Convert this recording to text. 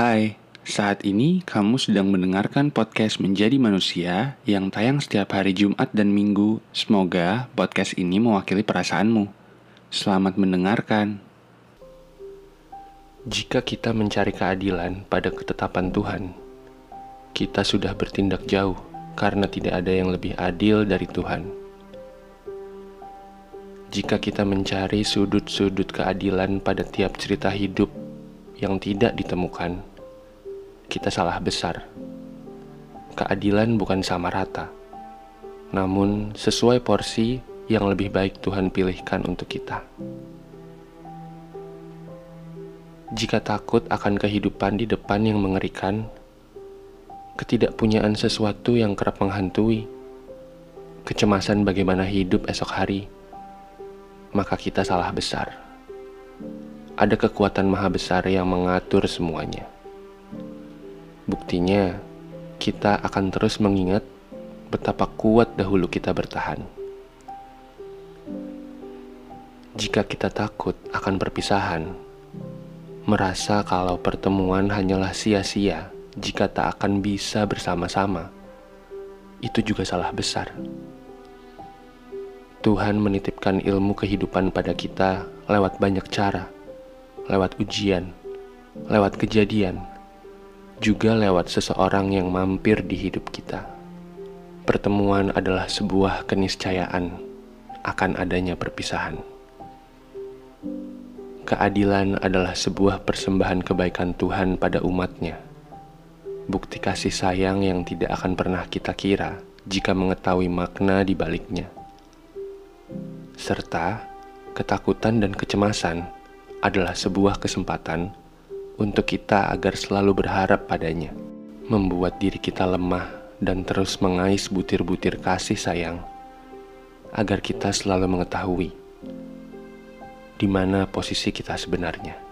Hai, saat ini kamu sedang mendengarkan podcast Menjadi Manusia yang tayang setiap hari Jumat dan Minggu. Semoga podcast ini mewakili perasaanmu. Selamat mendengarkan. Jika kita mencari keadilan pada ketetapan Tuhan, kita sudah bertindak jauh karena tidak ada yang lebih adil dari Tuhan. Jika kita mencari sudut-sudut keadilan pada tiap cerita hidup yang tidak ditemukan, kita salah besar. Keadilan bukan sama rata, namun sesuai porsi yang lebih baik Tuhan pilihkan untuk kita. Jika takut akan kehidupan di depan yang mengerikan, ketidakpunyaan sesuatu yang kerap menghantui, kecemasan bagaimana hidup esok hari, maka kita salah besar ada kekuatan maha besar yang mengatur semuanya. Buktinya, kita akan terus mengingat betapa kuat dahulu kita bertahan. Jika kita takut akan perpisahan, merasa kalau pertemuan hanyalah sia-sia jika tak akan bisa bersama-sama, itu juga salah besar. Tuhan menitipkan ilmu kehidupan pada kita lewat banyak cara lewat ujian, lewat kejadian, juga lewat seseorang yang mampir di hidup kita. Pertemuan adalah sebuah keniscayaan akan adanya perpisahan. Keadilan adalah sebuah persembahan kebaikan Tuhan pada umatnya. Bukti kasih sayang yang tidak akan pernah kita kira jika mengetahui makna di baliknya. Serta ketakutan dan kecemasan adalah sebuah kesempatan untuk kita agar selalu berharap padanya, membuat diri kita lemah dan terus mengais butir-butir kasih sayang, agar kita selalu mengetahui di mana posisi kita sebenarnya.